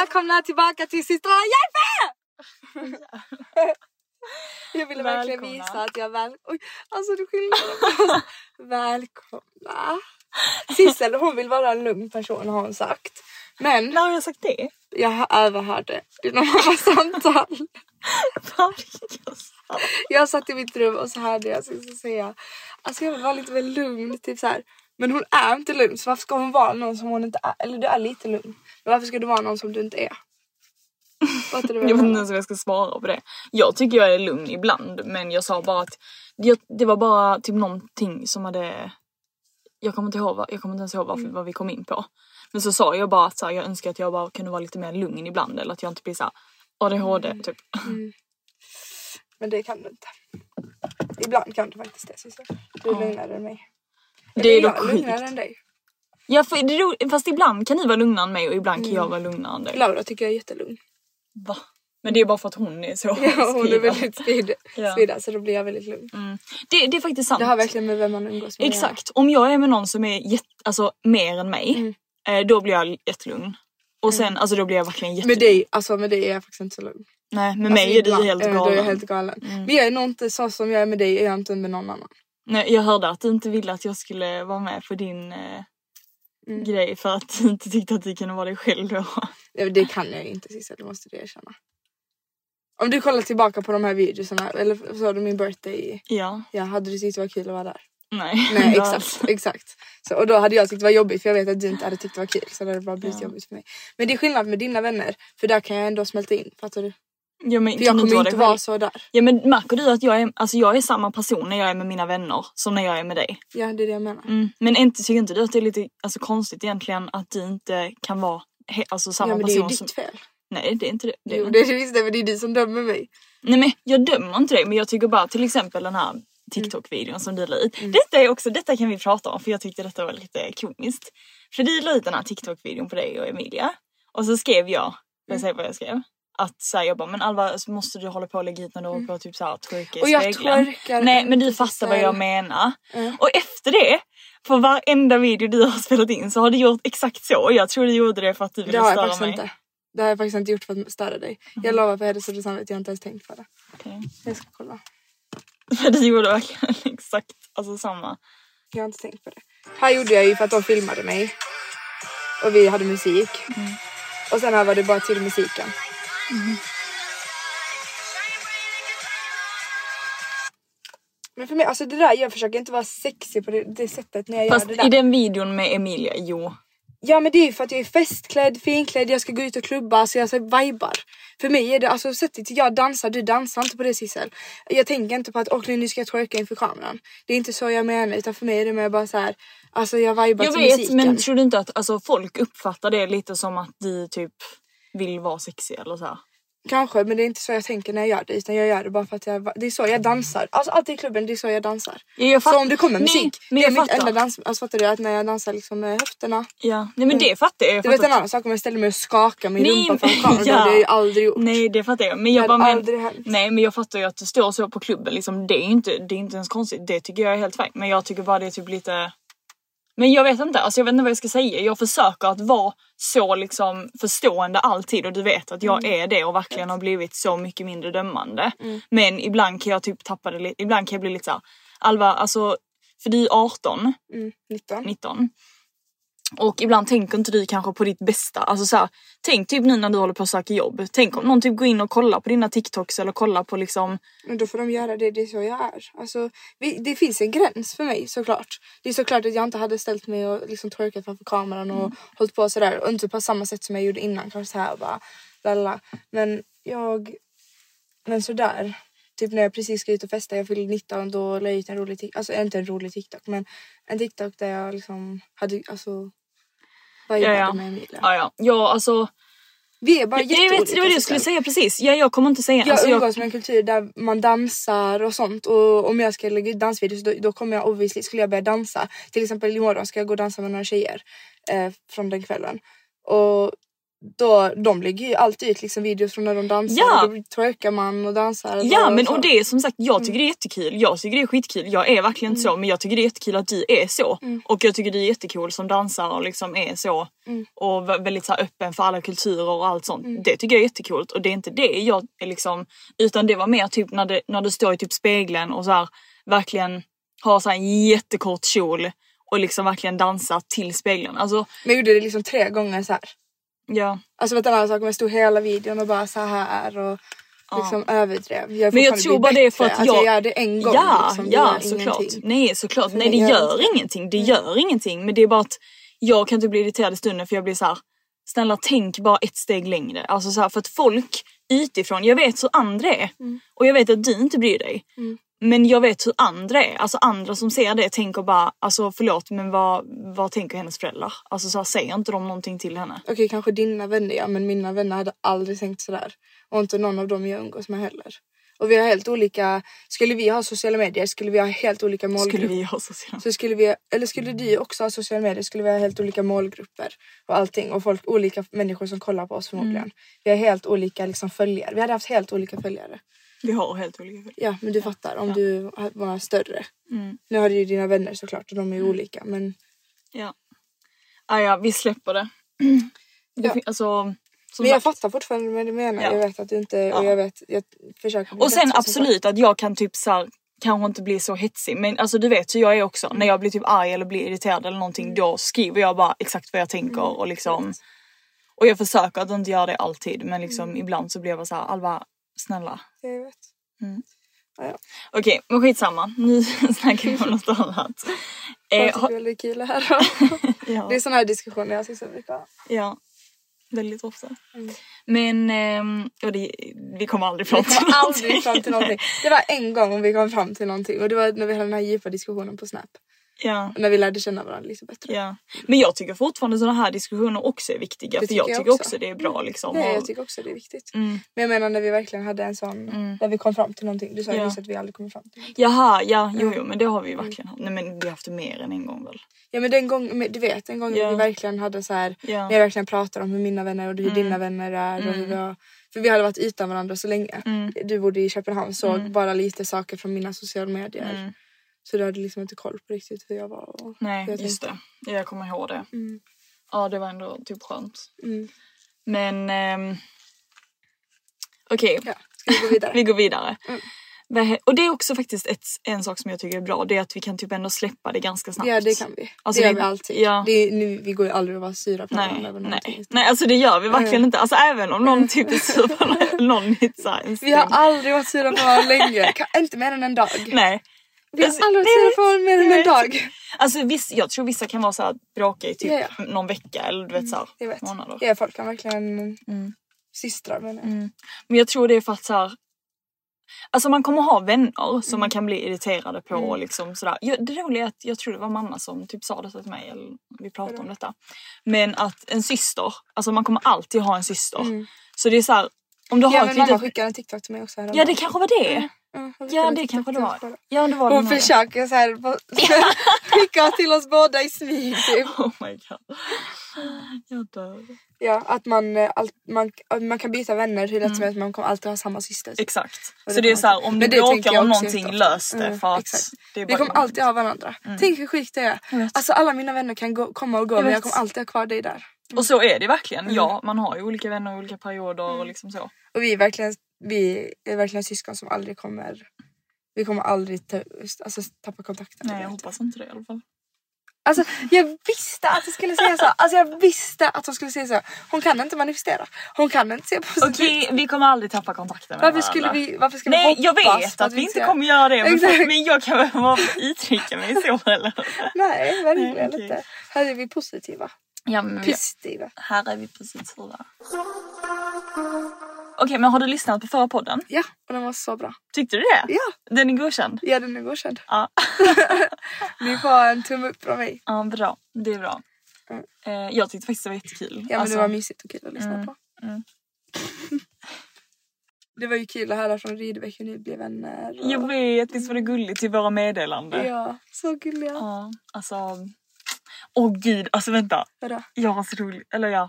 Välkomna tillbaka till systrarna Järve! Jag ville verkligen Välkomna. visa att jag väl... Oj, alltså du skiljer Välkomna! Sissel hon vill vara en lugn person har hon sagt. Men När har jag sagt det? jag överhörde dina mammas samtal. Jag satt i mitt rum och så hörde jag Sissel säga Alltså jag vill vara lite mer lugn, typ så här. Men hon är inte lugn så varför ska hon vara någon som hon inte är? Eller du är lite lugn. Varför ska du vara någon som du inte är? Jag vet inte ens vad jag ska svara på det. Jag tycker jag är lugn ibland men jag sa bara att jag, det var bara typ någonting som hade jag kommer inte ihåg, jag kommer inte ens ihåg varför, vad vi kom in på. Men så sa jag bara att så här, jag önskar att jag bara kunde vara lite mer lugn ibland eller att jag inte blir såhär ADHD typ. Men det kan du inte. Ibland kan du faktiskt det Sissel. Du är lugnare än mig. Det är dock jag lugnare än dig. Ja, för det är fast ibland kan ni vara lugnare än mig och ibland kan jag vara lugnare än dig. Laura tycker jag är jättelugn. Va? Men det är bara för att hon är så Ja, hon är väldigt speed, Ja. speedad så då blir jag väldigt lugn. det, det är faktiskt sant. Det har verkligen med vem man umgås med. Exakt. Om jag är med någon som är jätte, alltså, mer än mig, Mm. eh, då blir jag jättelugn. Och sen, alltså då blir jag verkligen jättelugn. Med dig, alltså med dig är jag faktiskt inte så lugn. Nej, med Alltså, mig är du helt eh, galen. Då är jag helt galen. Men jag är nog inte så som jag är med dig, är jag inte med någon annan. Nej, jag hörde att du inte ville att jag skulle vara med på din eh, Mm. grej för att du inte tyckte att du kunde vara dig själv då. Ja, Det kan jag inte Cissi, det måste du erkänna. Om du kollar tillbaka på de här videorna, eller så du min birthday, Ja, ja, hade du tyckt det var kul att vara där? nej. Nej exakt, exakt. Så, och då hade jag tyckt det var jobbigt för jag vet att du inte hade tyckt det var kul så det hade bara blivit Ja. jobbigt för mig. Men det är skillnad med dina vänner för där kan jag ändå smälta in, fattar du? Ja, men, För jag kommer inte vara så där. Ja men märker du att jag är, alltså, jag är samma person när jag är med mina vänner som när jag är med dig? Ja det är det jag menar. Mm. Men inte, tycker inte du att det är lite alltså, konstigt egentligen att du inte kan vara he, alltså, samma Ja men det är ju person ditt som... fel. Nej det är inte det. det, är Jo det är visst det men det är du som dömer mig. Nej men jag dömer inte dig men jag tycker bara till exempel den här TikTok-videon som du la ut. Detta är också, detta kan vi prata om för jag tyckte detta var lite komiskt. För du la ut den här TikTok-videon på dig och Emilia. Och så skrev jag, får jag säga vad jag skrev? Att så här, jag bara, men Alva så måste du hålla på och lägga hit när du håller på typ såhär twerka i Och jag spegeln. twerkar Nej men du fattar vad jag menar. Mm. Och efter det, på varenda video du har spelat in så har du gjort exakt så. Och jag tror du gjorde det för att du Det ville har jag störa faktiskt mig. inte. Det har jag faktiskt inte gjort för att störa dig. Jag lovar på heders och samvete jag har inte ens tänkt på det. Okej. Jag ska kolla. För du gjorde verkligen exakt alltså samma. Jag har inte tänkt på det. Här gjorde jag ju för att de filmade mig. Och vi hade musik. Och sen här var det bara till musiken. Men för mig, alltså det där, jag försöker inte vara sexig på det, det sättet när jag Fast gör det där. i den videon med Emilia, jo. Ja men det är ju för att jag är festklädd, finklädd, jag ska gå ut och klubba så jag så vibar. För mig är det alltså sättet jag dansar, du dansar inte på det Sissel. Jag tänker inte på att åh nu ska jag twerka inför kameran. Det är inte så jag menar utan för mig är det mer bara så här. alltså jag vibar Jag till vet musiken. men tror du inte att alltså, folk uppfattar det lite som att du typ vill vara sexig eller så här? Kanske, men det är inte så jag tänker när jag gör det. Utan jag gör det bara för att jag, det är så jag dansar. Alltså alltid i klubben, det är så jag dansar. Ja, jag Så fatt- om det kommer musik, det är jag mitt fattar. enda dans. Alltså fattar du? Att när jag dansar liksom med höfterna. Ja, nej men det fattar jag. jag Du vet fattar- en annan sak om jag ställer mig och skakar min Nej, rumpa framför kameran. ja. Det har jag ju aldrig gjort. Nej det fattar jag. Men Det jag bara men. Nej men jag fattar ju att det står så på klubben liksom. Det är ju inte, det är inte ens konstigt. Det tycker jag är helt fint. Men jag tycker bara det är typ lite men jag vet inte, alltså jag vet inte vad jag ska säga. Jag försöker att vara så liksom förstående alltid och du vet att jag Mm. är det och verkligen har blivit så mycket mindre dömande. Men ibland kan jag typ tappa det lite, ibland kan jag bli lite såhär, Alva alltså, för du är 18, Mm, 19. 19. Och ibland tänker inte du kanske på ditt bästa. Alltså så här, tänk typ nu när du håller på att söka jobb. Tänk om någon typ går in och kollar på dina TikToks eller kollar på liksom Men då får de göra det, det är så jag är. Alltså, vi, det finns en gräns för mig såklart. Det är såklart att jag inte hade ställt mig och liksom twerkat framför kameran och hållit på sådär. Och inte på samma sätt som jag gjorde innan. Kanske såhär bara lalla. Men jag... Men sådär. Typ när jag precis ska ut och festa, jag fyllde 19, då la jag ut en rolig TikTok. Alltså inte en rolig TikTok men en TikTok där jag liksom hade alltså... Vad Ja, jag ja. med Emilia. Ja, ja. Ja, alltså. Vi är bara Jag vet, jätteolika. det var det jag skulle säga precis. Ja, jag kommer inte säga. Jag alltså, umgås med en kultur där man dansar och sånt och om jag ska lägga ut dansvideos då, då kommer jag obviously, skulle jag börja dansa. Till exempel imorgon ska jag gå och dansa med några tjejer eh, från den kvällen. Och då, de lägger ju alltid ut liksom videos från när de dansar Ja. och då twerkar man och dansar. Ja men så. och det är som sagt, jag tycker det är jättekul. Jag tycker det är skitkul. Jag är verkligen inte så men jag tycker det är jättekul att du är så. Och jag tycker du är jättecool som dansar och liksom är så. Och vä- väldigt så öppen för alla kulturer och allt sånt. Det tycker jag är jättekult och det är inte det jag är liksom. Utan det var mer typ när, det, när du står i typ spegeln och så här verkligen har så här en jättekort kjol. Och liksom verkligen dansar till spegeln. Alltså Men jag gjorde det liksom tre gånger så här. Ja. Alltså vet du en annan sak om jag stod hela videon och bara så här och liksom överdrev. Jag Men jag tror bara det är för att alltså, jag... jag gör det en gång. Ja, liksom. Ja såklart. Nej såklart. För Nej det gör gör ingenting. Det gör ingenting. Men det är bara att jag kan inte bli irriterad i stunden för jag blir så här. Snälla tänk bara ett steg längre. Alltså så här, för att folk utifrån, jag vet hur andra är. Mm. Och jag vet att du inte bryr dig. Men jag vet hur andra är. Alltså andra som ser det tänker bara, alltså förlåt men vad, vad tänker hennes föräldrar? Alltså så här, säger inte de någonting till henne? Okej kanske dina vänner ja men mina vänner hade aldrig tänkt sådär. Och inte någon av dem jag umgås med heller. Och vi har helt olika, skulle vi ha sociala medier skulle vi ha helt olika målgrupper. Skulle vi ha sociala Så skulle vi, eller skulle du också ha sociala medier skulle vi ha helt olika målgrupper och allting och folk, olika människor som kollar på oss förmodligen. Mm. Vi har helt olika liksom följare. Vi hade haft helt olika följare. Vi har helt olika föräldrar. Ja men du fattar om du var större. Mm. Nu har du ju dina vänner såklart och de är ju olika men Ja. Ah, ja, vi släpper det. det Ja. Alltså, Men jag sagt. fattar fortfarande vad du menar. Ja. Jag vet att du inte, Ja. och jag vet, jag försöker Och sen absolut att jag kan typ så här, kanske inte bli så hetsig men alltså du vet hur jag är också. När jag blir typ arg eller blir irriterad eller någonting Mm. då skriver jag bara exakt vad jag tänker och liksom. Och jag försöker att inte göra det alltid men liksom Mm. ibland så blir jag bara så här, Alva snälla. Jag vet. Ja, ja. Okej men skitsamma nu snackar vi om något annat. Eh, Jag ha, kul här. ja. Det är såna här diskussioner jag brukar ha. Ja, väldigt ofta. Mm. Men ehm, och det, vi kommer aldrig fram Vi till någonting. aldrig fram till någonting. Det var en gång vi kom fram till någonting och det var när vi hade den här djupa diskussionen på Snap. Ja, När vi lärde känna varandra lite bättre. ja. Men jag tycker fortfarande sådana här diskussioner också är viktiga. Det för tycker jag jag tycker också. också. det är bra liksom. Nej, och- jag tycker också det är viktigt. Mm. Men jag menar när vi verkligen hade en sån, där vi kom fram till någonting. Du sa ju Ja. att vi aldrig kommer fram till någonting. Jaha, ja, jo, Mm. jo men det har vi ju verkligen haft. Nej men vi har haft det mer än en gång väl. Ja men den gången, du vet en gång Ja. vi verkligen hade så här, Ja. när jag verkligen pratade om hur mina vänner och hur Mm. dina vänner är och hur vi har, för vi hade varit utan varandra så länge. Mm. Du bodde i Köpenhamn såg bara lite saker från mina sociala medier. Mm. Så du hade liksom inte koll på riktigt hur jag var. Och Nej, jag just det. Jag kommer ihåg det. Mm. Ja, det var ändå typ skönt. Mm. Men ehm, okej, Ja, ska vi gå vidare? vi går vidare. Mm. Och det är också faktiskt ett, en sak som jag tycker är bra. Det är att vi kan typ ändå släppa det ganska snabbt. Ja det kan vi. Alltså, det gör det- vi alltid. ja. Är, nu, vi går ju aldrig att vara sura på varandra Nej, över nej. någonting. nej, alltså det gör vi verkligen Mm. inte. Alltså även om någon typ är sur på någon- någon Vi har aldrig varit sura på varandra länge. Kan, inte mer än en dag. Nej. Vi har aldrig på varandra mer än en dag. Alltså viss, jag tror vissa kan vara så här bråkiga i typ Ja, ja. någon vecka eller du vet så här, Jag vet. månader. Ja, folk kan verkligen Mm. systrar menar jag. Mm. Men jag tror det är för att så här, Alltså man kommer ha vänner som Mm. man kan bli irriterade på och liksom sådär. Jag, det roliga är att jag tror det var mamma som typ sa detta till mig, eller vi pratade om detta. Men att en syster, alltså man kommer alltid ha en syster. Mm. Så det är så här, Om du har Ja ett men mamma litet... skickade en TikTok till mig också Ja det kanske var det. Mm, Ja det kanske det var. Ja det var Hon försöker såhär skicka till oss båda i smyg typ. Oh my god. Jag dör. Ja att man, eh, allt, man, man kan byta vänner hur lätt som helst men man kommer alltid ha samma syster. typ. Exakt. Så det är så här, om du bråkar om någonting, lös det. Mm, För att exakt. det är Vi kommer alltid ha varandra. Tänk hur sjukt det är. Alltså alla mina vänner kan gå, komma och gå Jag men jag kommer alltid ha kvar dig där. Och så är det verkligen. Mm. Ja, man har ju olika vänner och olika perioder och liksom så. Och vi är verkligen, vi är verkligen syskon som aldrig kommer vi kommer aldrig ta, alltså, tappa kontakten. Nej, jag hoppas inte det i alla fall. Alltså jag visste att du skulle säga så. Alltså jag visste att hon skulle säga så. Hon kan inte manifestera. Hon kan inte se positivt. Okej, vi kommer aldrig tappa kontakten med Varför skulle varandra. vi, varför ska Nej, vi jag hoppas vet på att vi inte ser- kommer göra det. Men, men jag kan väl uttrycka mig så eller? Nej, verkligen Nej, inte. Här är vi positiva. Ja, men Positiva. här är vi positiva. Okej, men har du lyssnat på förra podden? Ja, och den var så bra. Tyckte du det? Ja, Den är godkänd? ja den är godkänd. Ja. Ni får en tumme upp från mig. ja, bra. Det är bra. Mm. Eh, jag tyckte faktiskt det var jättekul. Ja men Alltså, det var mysigt och kul att lyssna mm, på. mm. Det var ju kul att höra från Rydebäck hur ni blev vänner. och- Jag vet, visst var det gulligt i våra meddelanden? Ja, så gulliga. Ja, alltså. Åh gud, alltså vänta. Vadå? Jag har så roligt, eller ja.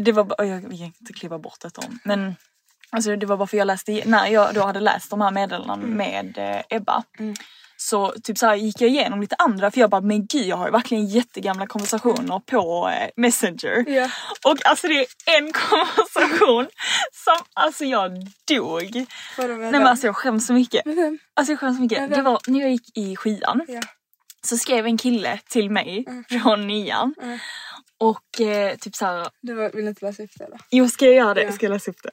Det var bara, jag vill inte kliva bort detta om. Men alltså det var bara för jag läste, när jag då hade läst de här meddelandena med eh, Ebba. Mm. Så typ så här gick jag igenom lite andra för jag bara men gud jag har ju verkligen jättegamla konversationer på eh, Messenger. Ja. Och alltså det är en konversation som alltså jag dog. Vadå Nej men alltså jag skäms så mycket. Alltså jag skäms så mycket. Det var när jag gick i sjuan Ja. så skrev en kille till mig från nian. Och eh, typ så här, Du vill inte läsa upp det eller? jo ska jag göra det? Ja. Ska jag läsa upp det?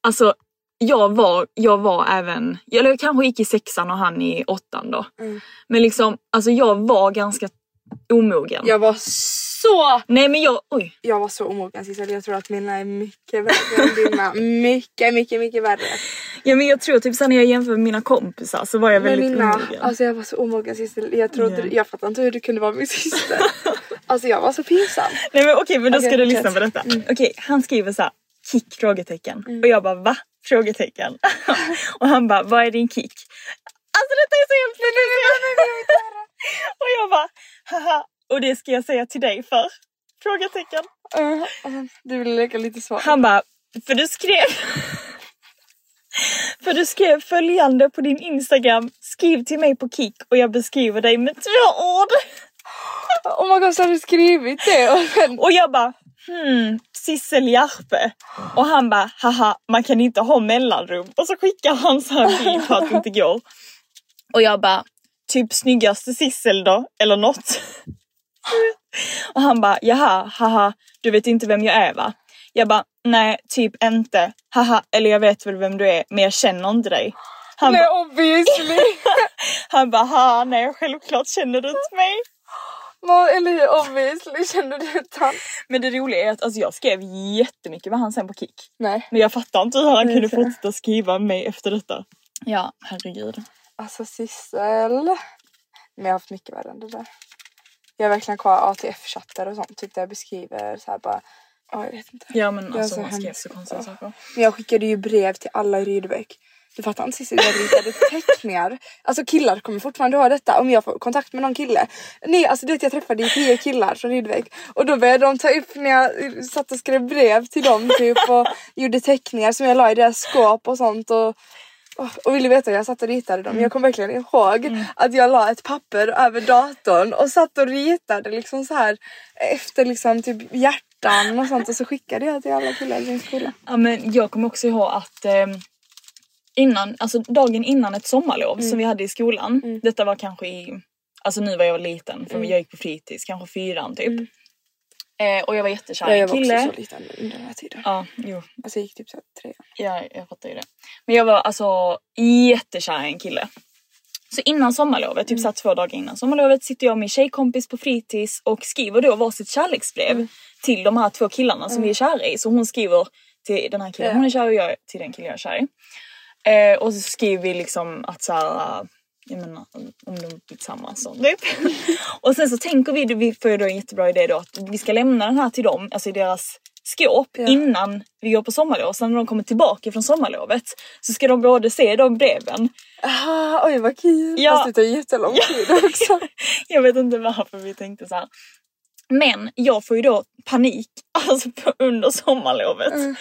Alltså jag var, jag var även, eller jag kanske gick i sexan och han i åttan då. Mm. Men liksom, alltså jag var ganska omogen. Jag var så... Nej men jag, oj. Jag var så omogen Sissel. Jag tror att mina är mycket värre än dina. Mycket, mycket, mycket värre. Ja men jag tror typ så när jag jämför med mina kompisar så var jag Men väldigt mina, omogen. alltså jag var så omogen Sissel. Jag trodde, Ja. jag fattar inte hur du kunde vara min syster. alltså jag var så pinsam. Nej men okej men då ska Okej, du lyssna på detta. Okej han skriver så här, kick? Frågetecken. Och jag bara va? Frågetecken. och han bara vad är din kick? Alltså detta är så helt Och jag bara haha och det ska jag säga till dig för? Frågetecken. Uh, uh, du ville leka lite svår. Han bara för du skrev För du skrev följande på din Instagram, skriv till mig på kick och jag beskriver dig med två ord. Oh my god så har du skrivit det? Och sen, Och jag bara hmm, Sissel Järpe. Och han bara haha man kan inte ha mellanrum. Och så skickar han så här bild på att det inte går. Och jag bara typ snyggaste Sissel då eller något. Och han bara jaha haha du vet inte vem jag är va? Jag bara nej typ inte. Haha eller jag vet väl vem du är men jag känner inte dig. Han, nej bara, obviously. han bara haha nej självklart känner du inte mig. Eller obviously känner du inte han? Men det roliga är att alltså, jag skrev jättemycket med han sen på Kik. Nej. Men jag fattar inte hur han Nej, kunde fortsätta skriva mig efter detta. Ja, herregud. Alltså Sissel. Men jag har haft mycket värre än det där. Jag har verkligen kvar ATF-chattar och sånt. Typ där jag beskriver så här bara. Ja jag vet inte. Ja men alltså så man skrev så konstiga saker. Men jag skickade ju brev till alla i Rydebäck. Du fattar inte Cissi, jag ritade teckningar. Alltså killar kommer fortfarande ha detta om jag får kontakt med någon kille. Nej alltså du vet jag träffade ju tio killar från Rydebäck och då började de ta upp när jag satt och skrev brev till dem typ och gjorde teckningar som jag la i deras skåp och sånt och och- och ville veta hur jag satt och ritade dem. Jag kommer verkligen ihåg att jag la ett papper över datorn och satt och ritade liksom så här efter liksom typ hjärtan och sånt och så skickade jag till alla killar i min skola. Ja men jag kommer också ihåg att eh, innan, alltså dagen innan ett sommarlov Mm. som vi hade i skolan. Detta var kanske i, alltså nu var jag liten för Mm. jag gick på fritids, kanske fyran typ. Eh, och jag var jättekär i jag en var kille. också så liten under den här tiden. Ja, jo. Alltså jag gick typ så här trean. Ja, jag fattar ju det. Men jag var alltså jättekär i en kille. Så innan sommarlovet, typ så här två dagar innan sommarlovet sitter jag och min tjejkompis på fritids och skriver då varsitt kärleksbrev till de här två killarna som vi är kära i. Så hon skriver till den här killen hon är kär i och jag till den killen jag är kär i. Eh, och så skriver vi liksom att så här, äh, jag menar om de blir tillsammans och typ. och sen så tänker vi, vi får ju då en jättebra idé då att vi ska lämna den här till dem, alltså i deras skåp Ja. innan vi går på sommarlov. Sen när de kommer tillbaka från sommarlovet så ska de både se de breven. Ah, oj vad kul! Ja. Fast det tar jättelång tid också. Jag vet inte varför vi tänkte så här. Men jag får ju då panik alltså på, under sommarlovet. Mm.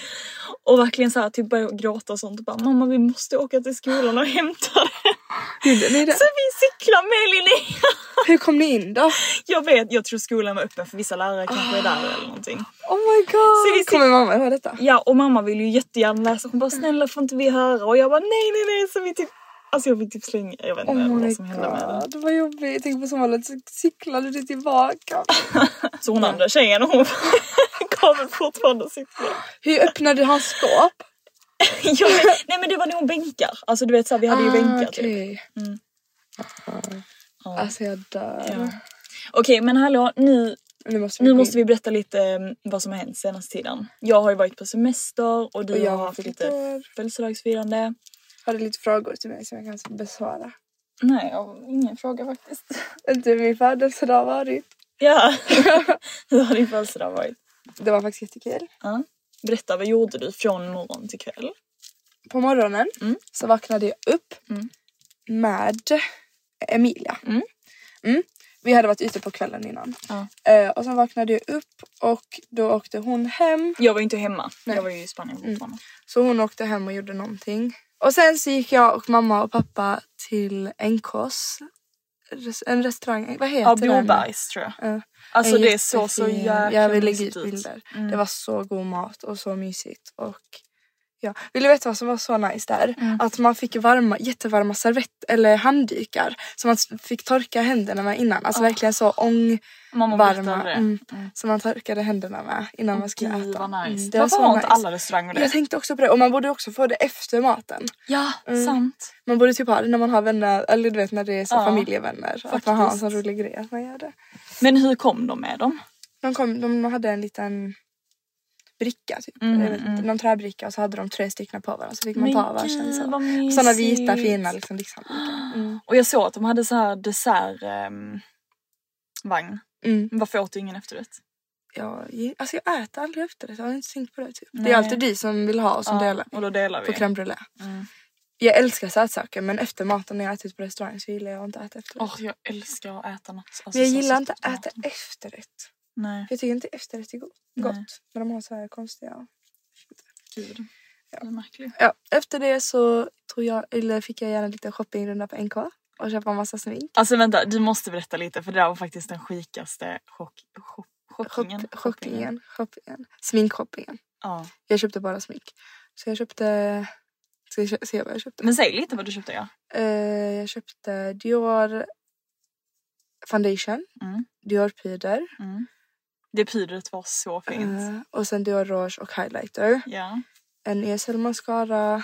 Och verkligen så här, typ börja gråta och sånt och bara mamma vi måste åka till skolan och hämta det. Det? Så vi cyklar med Linnea. Hur kom ni in då? Jag vet, jag tror skolan var öppen för vissa lärare kanske är där eller någonting. Oh my god! Så vi- Kommer mamma höra detta? Ja och mamma vill ju jättegärna läsa. Hon bara snälla får inte vi höra? Och jag bara nej nej nej. Så vi typ, alltså jag fick typ slänga, jag vet inte Oh vad som hände med den. god, vad jobbigt. Tänk på sommarlovet så cyklade du tillbaka. Så hon andra tjejen hon kommer fortfarande cykla. Hur öppnade du hans skåp? Jag vet, nej men det var nog bänkar. Alltså du vet så här, vi hade ju bänkar typ. Ah, okej. Mm. Ah, Alltså jag dör. Ja. Okej men hallå nu, Nu måste vi, nu måste vi berätta lite um, vad som har hänt senaste tiden. Jag har ju varit på semester och du Och jag har har haft lite födelsedagsfirande. Hade lite frågor till mig som jag kan besvara. Nej jag har ingen fråga faktiskt. Inte hur min födelsedag varit. Ja, hur har din födelsedag varit? Det var faktiskt jättekul. Ja. Berätta vad gjorde du från morgon till kväll? På morgonen Mm. så vaknade jag upp Mm. med Emilia. Mm. Mm. Vi hade varit ute på kvällen innan. Ja. Eh, och sen vaknade jag upp och då åkte hon hem. Jag var inte hemma. Nej. Jag var ju i Spanien fortfarande. Så hon åkte hem och gjorde någonting. Och sen så gick jag och mamma och pappa till NKs en restaurang. Vad heter Ja, den? Blåbergs tror jag. Ja. Alltså En det är så så jäkla Jag vill lägga ut. bilder. Mm. Det var så god mat och så mysigt. Och ja. Vill du veta vad som var så nice där? Mm. Att man fick varma, jättevarma servett eller handdukar som man fick torka händerna med innan. Alltså verkligen så ångvarma. Det. Mm. Som man torkade händerna med innan man skulle äta. vad nice. Mm, det var Varför så har inte nice. alla restauranger det? Jag tänkte också på det och man borde också få det efter maten. Ja, Mm. sant. Man borde typ ha det när man har vänner, eller du vet när det är så Ja, familjevänner. Att man har en faktiskt. sån rolig grej att man gör det. Men hur kom de med dem? De, kom, de hade en liten bricka typ. Mm, jag vet mm. någon träbricka och så hade de tre stycken på varandra så fick man ta varsin så. Såna vita fina liksom lyxhanddukar. Mm. Och jag såg att de hade så här dessert ehm, vagn. Mm. Varför åt du ingen efterrätt? Ja, ge- alltså jag äter aldrig efter det, jag har inte tänkt på det typ. Det är alltid du som vill ha och som Ja, delar och då delar vi. på crème brûlée. Mm. Jag älskar sötsaker men efter maten när jag ätit på restaurang så gillar jag inte att äta efterrätt. Åh, jag älskar att äta något. Alltså, men jag gillar inte att äta efterrätt. Nej, För jag tycker inte efterrätt är gott. Nej. Men de har så här konstiga gud. Märkligt. Ja, efter det så tror jag, eller fick jag gärna lite shoppingrunda på NK och köpa en massa smink. Alltså vänta, du måste berätta lite för det där var faktiskt den sjukaste chock, chock, chockingen. Shop, shoppingen, shoppingen, sminkshoppingen. Ja. Jag köpte bara smink. Så jag köpte, ska jag se vad jag köpte? Men säg lite vad du köpte ja. Eh, jag köpte Dior foundation, Mm. Dior puder Mm. Det pudret var så fint. eh, och sen Dior rouge och highlighter. Ja. En ESL mascara,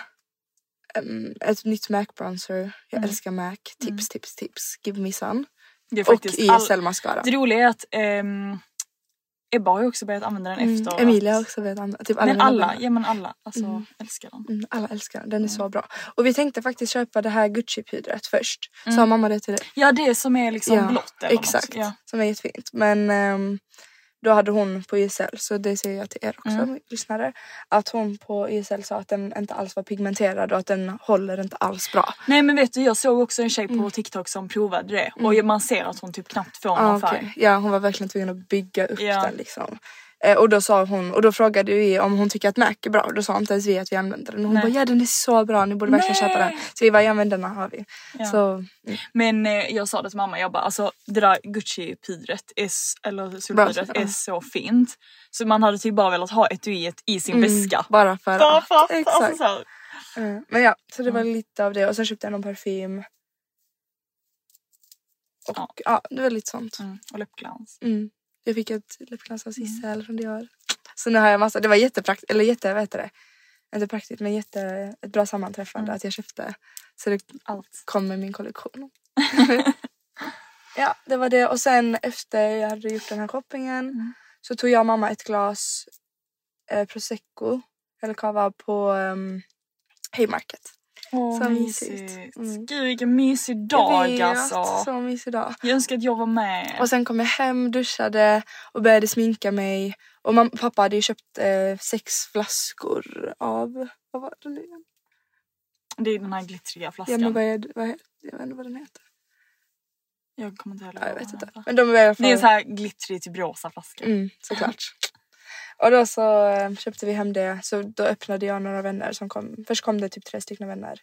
em, ett nytt MAC bronzer. Jag Mm. älskar MAC. Tips, tips, tips. Give me some. Det är Och faktiskt all- ESL mascara. Det roliga är att ehm, Ebba har ju också börjat använda den Mm, efter. Emilia har också velat använda. Typ alla Men alla, ja men alla alltså Mm. älskar den. Mm, alla älskar den. Den är så bra. Och vi tänkte faktiskt köpa det här Gucci-pudret först. Mm. Sa mamma det till dig? Ja det som är liksom Ja, blått eller Exakt. något. Ja. Som är jättefint. Men ehm, då hade hon på YSL, så det säger jag till er också Mm. lyssnare. Att hon på YSL sa att den inte alls var pigmenterad och att den håller inte alls bra. Nej men vet du jag såg också en tjej på Mm. TikTok som provade det och man ser att hon typ knappt får någon Ah, färg. Ja hon var verkligen tvungen att bygga upp Ja. den liksom. Eh, och då sa hon, och då frågade vi om hon tycker att Mac är bra och då sa inte ens vi att vi använder den. Och hon Nej. bara ja den är så bra, ni borde verkligen Nej. köpa den. Så vi bara ja men denna har vi. Ja. Så mm. Men eh, jag sa det till mamma, jag bara alltså det där Gucci-pudret, eller solpudret är så fint. Så man hade typ bara velat ha etuiet i sin Mm, väska. Bara för Bara att. för att, Exakt. alltså. Mm. Men ja, så det var lite av det och sen köpte jag någon parfym. Och Ja. ja, det var lite sånt. Mm, och läppglans. Mm. Jag fick ett läppglans Mm. av Sissel från Dior. Så nu har jag massa, det var jättepraktiskt, eller jätte, vad heter det? Inte praktiskt men jätte, ett bra sammanträffande Mm. att jag köpte. Så det Allt. kom med min kollektion. ja, det var det. Och sen efter jag hade gjort den här shoppingen Mm. så tog jag och mamma ett glas eh, prosecco eller cava på um, Haymarket. Åh, Så mysigt. mysigt. Mm. Gud vilken mysig Jag dag vet, alltså. Så mysig dag. Jag önskar att jag var med. Och sen kom jag hem, duschade och började sminka mig. Och mamma, pappa hade ju köpt eh, sex flaskor av, vad var det nu igen? Det är den här glittriga Ja flaskan. men vad är det, vad är, jag vet inte vad den heter. Jag kommer inte heller Ja, jag ihåg vet inte. Men de är i alla fall... Det är så här glittrig typ rosa flaska. Mm, såklart. Och då så eh, köpte vi hem det. Så då öppnade jag några vänner som kom. Först kom det typ tre stycken vänner.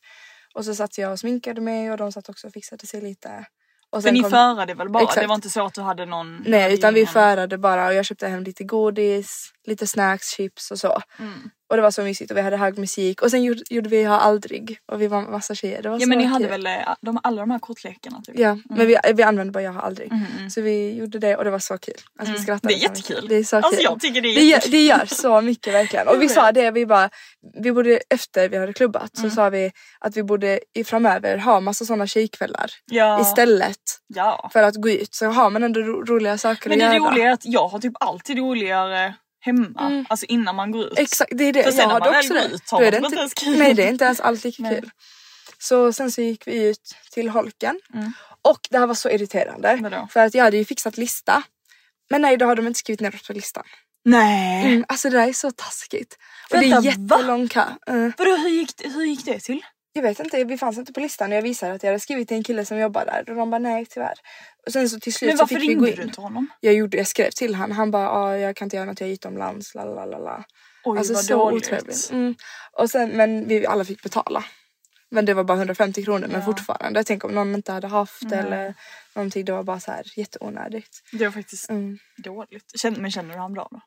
Och så satt jag och sminkade mig och de satt också och fixade sig lite. Och För ni kom- förade väl bara? Det Exakt. var inte så att du hade någon... Nej utan vi förade bara och jag köpte hem lite godis, lite snacks, chips och så. Mm. Och det var så mysigt och vi hade hög musik och sen gjorde, gjorde vi Ha aldrig och vi var massa tjejer. Det var Ja men ni hade kul. väl eh, de, alla de här kortlekarna typ? Ja men vi, vi använde bara Jag har aldrig. Mhm. Så vi gjorde det och det var så kul. Alltså vi Mm. skrattade Det är jättekul. Det är så Alltså kul. jag tycker det är Det jättekul. det gör så mycket verkligen. Och vi sa det, vi bara, vi borde efter vi hade klubbat Mm. så sa vi att vi borde i framöver ha massa sådana tjejkvällar Ja. istället Ja. för att gå ut. Så har man ändå ro- roliga saker Men att det göra. roliga är att jag har typ alltid roligare hemma. Mm. Alltså innan man går ut. Exakt, det är det. För sen jag när man väl går ut har man inte inte, ens kul. nej det är inte ens alls lika Nej. kul. Så sen så gick vi ut till holken Mm. och det här var så irriterande. Vadå? För att jag hade ju fixat lista. Men nej då har de inte skrivit ner oss på listan. Nej. Mm, alltså det där är så taskigt. Och Vänta, det är jättelång kö. Mm. Vadå hur gick, hur gick det till? Jag vet inte, vi fanns inte på listan och jag visade att jag hade skrivit till en kille som jobbar där och de bara nej tyvärr. Och sen så till slut Men så varför fick vi gå ringde du in. inte honom? Jag, gjorde, jag skrev till han, han bara ah, jag kan inte göra något, jag är utomlands, la la la la. Oj Alltså vad så dåligt. otrevligt. Mm. Och sen, men vi alla fick betala. Men det var bara 150 kronor men Ja. fortfarande. Tänk om någon inte hade haft Nej. eller någonting. Det var bara så här jätteonödigt. Det var faktiskt Mm. dåligt. Men känner du han bra då?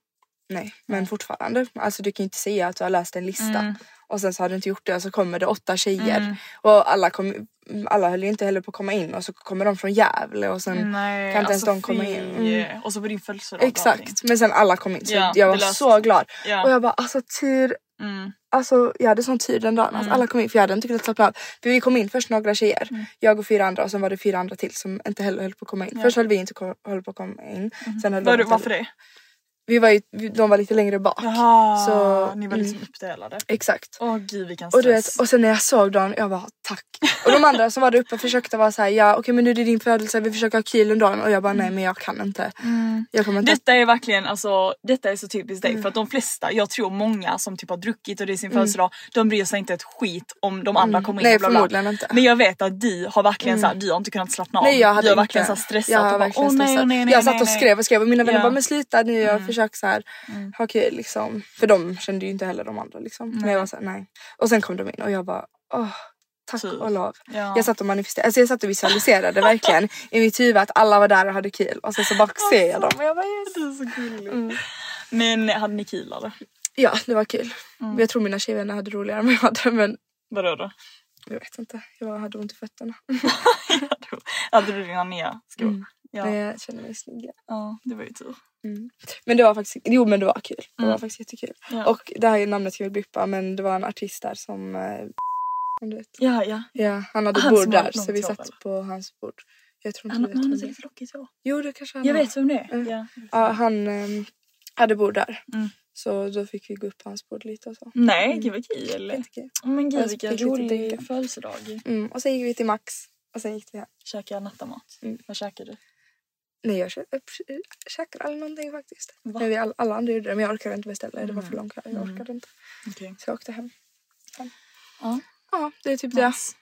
Nej men fortfarande. Alltså du kan ju inte säga att du har läst en lista Mm. Och sen så har du inte gjort det och så kommer det åtta tjejer. Mm. Och alla, kom, alla höll ju inte heller på att komma in och så kommer de från Gävle och sen Nej, kan inte ens alltså de komma in. Mm. Och så på din födelsedag. Exakt men sen alla kom in så Ja, jag var så glad. Ja. Och jag bara alltså tur Mm. Alltså jag hade sån tur den dagen. Alltså, Mm. alla kom in för jag hade inte kunnat slappna av. För vi kom in först några tjejer. Mm. Jag och fyra andra och sen var det fyra andra till som inte heller höll på att komma in. Ja. Först höll vi inte höll på att komma in. Sen höll Var, de du- varför det? Vi var ju, de var lite längre bak. Jaha, Så, ni var liksom mm. uppdelade. Exakt. Åh gud vilken Och, du stress. vet, och sen när jag såg dem, jag bara tack. Och de andra som var där uppe försökte vara så här, ja okej men nu är det din födelse, vi försöker ha kul en dag. Och jag bara nej men jag kan inte. Mm. Jag kommer inte. Detta är verkligen alltså, detta är så typiskt dig Mm. för att de flesta, jag tror många som typ har druckit och det är sin födelsedag, de bryr sig inte ett skit om de andra kommer in Mm. Nej och bla bla. förmodligen inte. Men jag vet att du har verkligen såhär, du har inte kunnat slappna av. Nej jag hade du har inte. verkligen här stressat jag har bara, verkligen nej, stressat. åh, nej, nej, Jag satt nej, och nej." skrev och skrev och mina vänner Ja. bara men sluta nu jag Mm. Försöker så här Mm. ha kul liksom. För de kände ju inte heller de andra liksom. Men Nej. jag var såhär nej. Och sen kom de in och jag bara åh tack Tur. och lov. Ja. Jag satt och manifesterade, alltså jag satt och visualiserade verkligen i mitt huvud att alla var där och hade kul och sen så bara ser jag dem och jag bara yes. Det är så gulligt. Mm. Men hade ni kul eller? Ja det var kul. Mm. Jag tror mina tjejvänner hade roligare än vad jag hade men Vadå då? jag vet inte. Jag hade ont i fötterna. hade du dina nya skor? Mm. Ja. Jag kände mig snygg. ja, det var ju tur. Men det var faktiskt, jo men det var kul. Det Mm. var faktiskt jättekul. Ja. Och det här namnet ska vi bippa men det var en artist där som eh, om du vet. Ja, ja. Ja, han hade Han bord där så vi satt eller? på hans bord. Jag tror inte Han, du vet han säkert lockigt hår. Jo det kanske han Jag har. vet vem det är. Mm. Ja. Ja, han ehm, hade bord där. Mm. Så då fick vi gå upp på hans bord lite och så. Nej, Mm. gud vad kul. Jättekul. Oh, men gud Jag vilken rolig födelsedag. Mm. Och sen gick vi till Max. Och sen gick vi hem. Käka nattamat. Mm. Vad käkar du? Nej jag jag käkade aldrig någonting faktiskt. Va? Men vi all, alla andra gjorde det men jag orkade inte beställa. Det var Mm. för lång kö. Jag Mm. orkade inte. Okej. Så jag åkte hem. Ja. Ja det är typ det. Nice.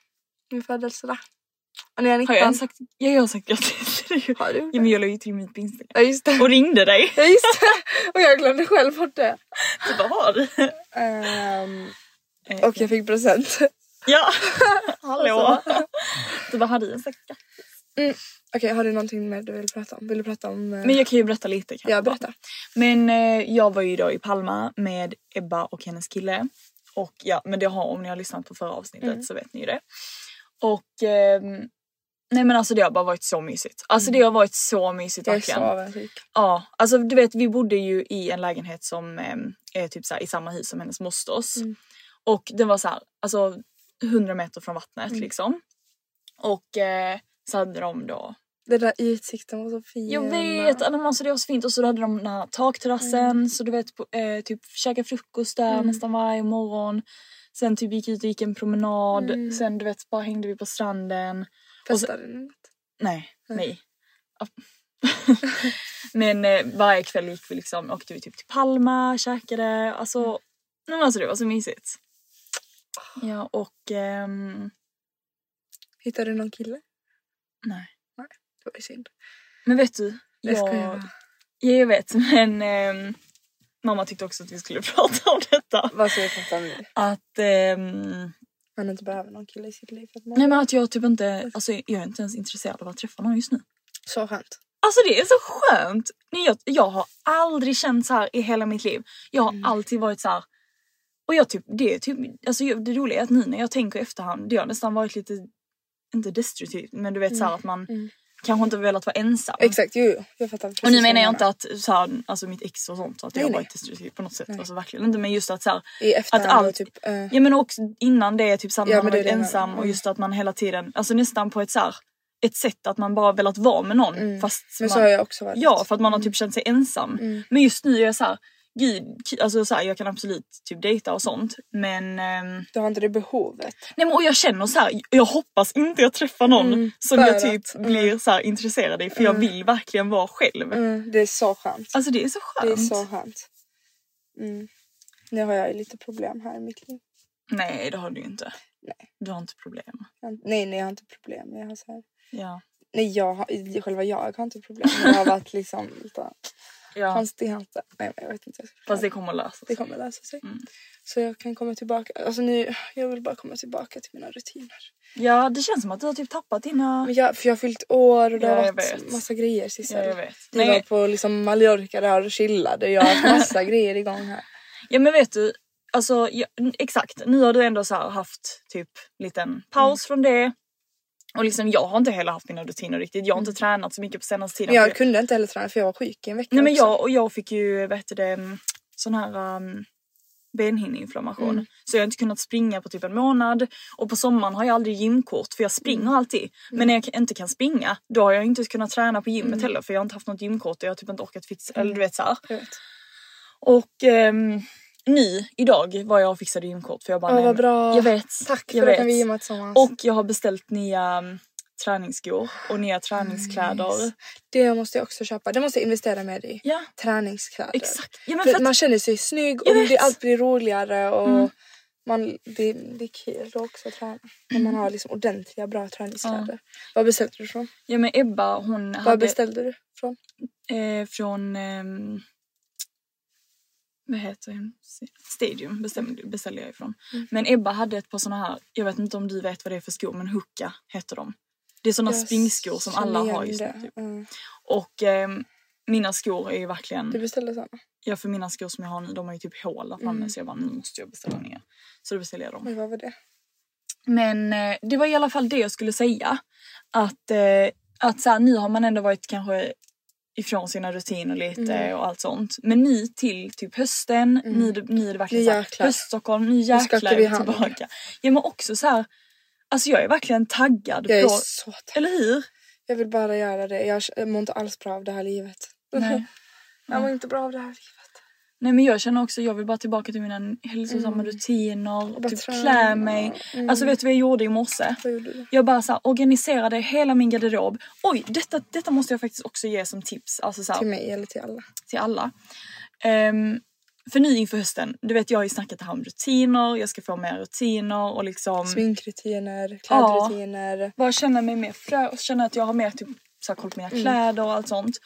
Min födelsedag. Och när jag är Har 19. jag ens sagt? Ja, jag har sagt grattis till dig. Har du? Ja, men jag la ju till mitt på Instagram. Ja just det. Och ringde dig. Ja just det. Och jag glömde själv bort det. Du bara, har du? Eh, och jag fick present. Ja! Hallå! Alltså. Du bara, hade jag sagt grattis? Okej har du någonting mer du vill prata om? Vill du prata om? eh, Men jag kan ju berätta lite kanske. Ja bara. berätta. Men eh, jag var ju då i Palma med Ebba och hennes kille. Och ja, men det har, om ni har lyssnat på förra avsnittet Mm. så vet ni ju det. Och ehm, nej men alltså det har bara varit så mysigt. Alltså det har varit så mysigt Jag är verkligen. så avundsjuk. Ja, alltså du vet vi bodde ju i en lägenhet som ehm, är typ så här, i samma hus som hennes mosters. Mm. Och den var så här, alltså 100 meter från vattnet Mm. liksom. Och eh, så hade de då Den där utsikten var så fin. jag vet, alltså det var så fint och så hade de den här takterrassen så du vet eh, typ käka frukost där Mm. nästan varje morgon. Sen typ gick ut och gick en promenad. Mm. Sen du vet bara hängde vi på stranden. Festade ni något? Nej, nej. Men eh, varje kväll gick vi liksom, åkte vi typ till Palma, käkade, alltså, Mm. men alltså det var så mysigt. Ja och ehm, Hittade du någon kille? nej. Det var ju synd. Men vet du, Jag skojar jag, bara. ja, jag vet men ehm, mamma tyckte också att vi skulle prata om detta. Vad prata om nu? Att ehm, Man inte behöver någon kille i sitt liv. För att man... Nej men att jag typ inte, alltså jag är inte ens intresserad av att träffa någon just nu. Så skönt. Alltså det är så skönt! Nej, jag, jag har aldrig känt så här i hela mitt liv. Jag har alltid varit så här. Och jag typ, det är typ, alltså jag- det roliga är att nu när jag tänker i efterhand, det har nästan varit lite, inte destruktivt, men du vet så här att man kanske inte velat vara ensam. Exakt, jo. Jag fattar Och nu menar jag inte att så här, alltså mitt ex och sånt, så att Nej, jag varit destruktiv på något sätt. Alltså verkligen inte. Men just att så här, I efterhand allt- typ... eh, Ja men också innan det typ såhär, Ja, man varit ensam och Mm. just att man hela tiden, alltså nästan på ett så här, ett sätt att man bara velat vara med någon Mm. fast Men man, så har jag också varit. Ja för att man har typ känt sig ensam. Mm. Men just nu är jag så här, gud, alltså så här, jag kan absolut typ dejta och sånt men ehm, Du har inte det behovet. Nej men och jag känner så här, jag hoppas inte jag träffar någon Mm, som jag typ att- blir så här intresserad i för jag vill verkligen vara själv. Mm, det är så skönt. Alltså det är så Det är skönt. så skönt. Mm. Nu har jag ju lite problem här i mitt liv. Nej det har du ju inte. Nej. Du har inte problem. Jag- Nej, nej, jag har inte problem. Jag har så här... Ja. Nej, jag har, själva jag har inte problem. Jag har varit liksom lite ja. konstig. Nej, men jag vet inte. Fast det kommer att lösa det sig. kommer lösa sig. Mm. Så jag kan komma tillbaka. Alltså nu, jag vill bara komma tillbaka till mina rutiner. Ja det känns som att du har typ tappat dina... Men jag, för jag har fyllt år och det Ja, har varit vet. massa grejer Sissel. Ja, jag vet. Var Nej, på liksom Mallorca där och chillade. Jag har haft massa grejer igång här. ja men vet du, alltså ja, exakt. Nu har du ändå så haft typ liten paus från det. Och liksom jag har inte heller haft mina rutiner riktigt. Jag har inte tränat så mycket på senaste tiden. Men jag kunde inte heller träna för jag var sjuk i en vecka Nej men också. jag, och jag fick ju, det, mm, sån här um, benhinneinflammation. Mm. Så jag har inte kunnat springa på typ en månad. Och på sommaren har jag aldrig gymkort för jag springer Mm. alltid. Men när jag inte kan springa då har jag inte kunnat träna på gymmet heller för jag har inte haft något gymkort och jag har typ inte orkat fixa, eller du vet så här. Jag vet. Och ehm, nu, idag var jag och fixade gymkort för jag bara nej, vad bra. Jag vet. Tack jag för då vet. kan vi gymma tillsammans. Och jag har beställt nya um, träningsskor och nya träningskläder. Nice. Det måste jag också köpa. Det måste jag investera med i. Ja, Träningskläder. exakt. Ja, För för att, man känner sig snygg Jag och vet. det, allt blir roligare och Mm. man, det, det är kul också att träna. När man har liksom ordentliga bra träningskläder. Vad beställde du från? ja men Ebba hon Vad hade beställde du från? eh, från ehm, vad heter det? Stadium bestämde, beställde jag ifrån. Mm. Men Ebba hade ett par såna här, jag vet inte om du vet vad det är för skor men Hooka heter de. Det är såna Jag springskor som alla har just nu. Typ. Mm. Och ehm, mina skor är ju verkligen, Du beställde såna? ja för mina skor som jag har nu de har ju typ hål där framme Mm. så jag bara nu måste jag beställa nya. Så då beställde jag dem. Oj, vad var det? Men eh, det var i alla fall det jag skulle säga. Att, eh, att så här, nu har man ändå varit kanske ifrån sina rutiner lite Mm. och allt sånt. Men nu till typ hösten, nu, är det- nu är det verkligen såhär, höststockholm, nu jäklar är vi tillbaka. Ja men också så här, alltså jag är verkligen taggad Jag är på, så taggad. eller hur? Jag vill bara göra det. Jag jag mår inte alls bra av det här livet. Nej. Jag mår inte bra av det här livet. Nej men jag känner också, jag vill bara tillbaka till mina hälsosamma rutiner, Mm. bara typ träna. klä mig. Mm. Alltså vet du vad jag gjorde i morse? Jag bara så här, organiserade hela min garderob. Oj, detta, detta måste jag faktiskt också ge som tips. Alltså så här, Till mig eller till alla? till alla. Ehm, för nu inför hösten, du vet jag har ju snackat här om rutiner, jag ska få mer rutiner och liksom Sminkrutiner, klädrutiner. bara känna mig mer fräsch, känna att jag har mer typ så här, koll på mina Mm. kläder och allt sånt.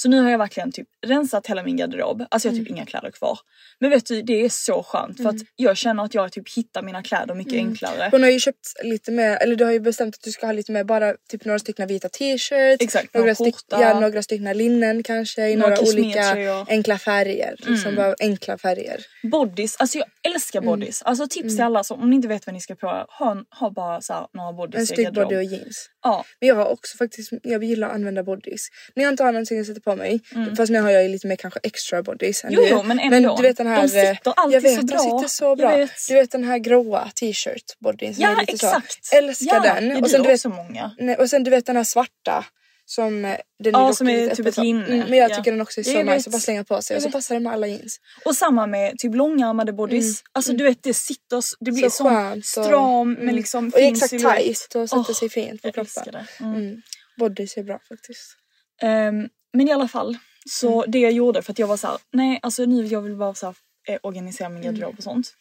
Så nu har jag verkligen typ rensat hela min garderob. Alltså jag har typ Mm. inga kläder kvar. Men vet du det är så skönt för att jag känner att jag typ hittar mina kläder mycket Mm. enklare. Hon har ju köpt lite mer, eller du har ju bestämt att du ska ha lite mer, bara typ några stycken vita t-shirts. Exakt, några, styck, ja, några stycken linnen kanske i Några några olika enkla färger. Liksom bara enkla färger. Bodies, alltså jag älskar Mm. bodies. Alltså tips till alla som om ni inte vet vad ni ska på, ha, ha bara så här, några bodies En i stygg garderob. body och jeans. Ja, Men jag har också faktiskt, jag gillar att använda bodies. När jag inte har någonting att sätta på mig, Mm. fast nu har jag ju lite mer kanske extra bodies än Jo, du. jo, men ändå. du vet den här, De sitter alltid jag vet, så de bra. sitter så bra. vet. Du vet den här gråa t-shirt bodyn ja är exakt. så. Älskar ja, den. Och sen du vet också många. Nej, och sen du vet den här svarta Som eh, den Ja, dock som är typ ett så. linne, Mm, men jag ja. tycker den också är så Jag nice att bara slänga på sig och så passar den med alla jeans. Och samma med typ långärmade bodys. Alltså du vet det sitter, s- det blir Mm. Så sån skönt och- stram men mm. liksom Och fin exakt tight och sätter Åh, sig fint på kroppen. Mm. Mm. Body ser bra faktiskt. Ehm, men i alla fall, så Mm. det jag gjorde för att jag var så här, nej alltså nu jag vill bara så här, eh, organisera min Mm. garderob och sånt.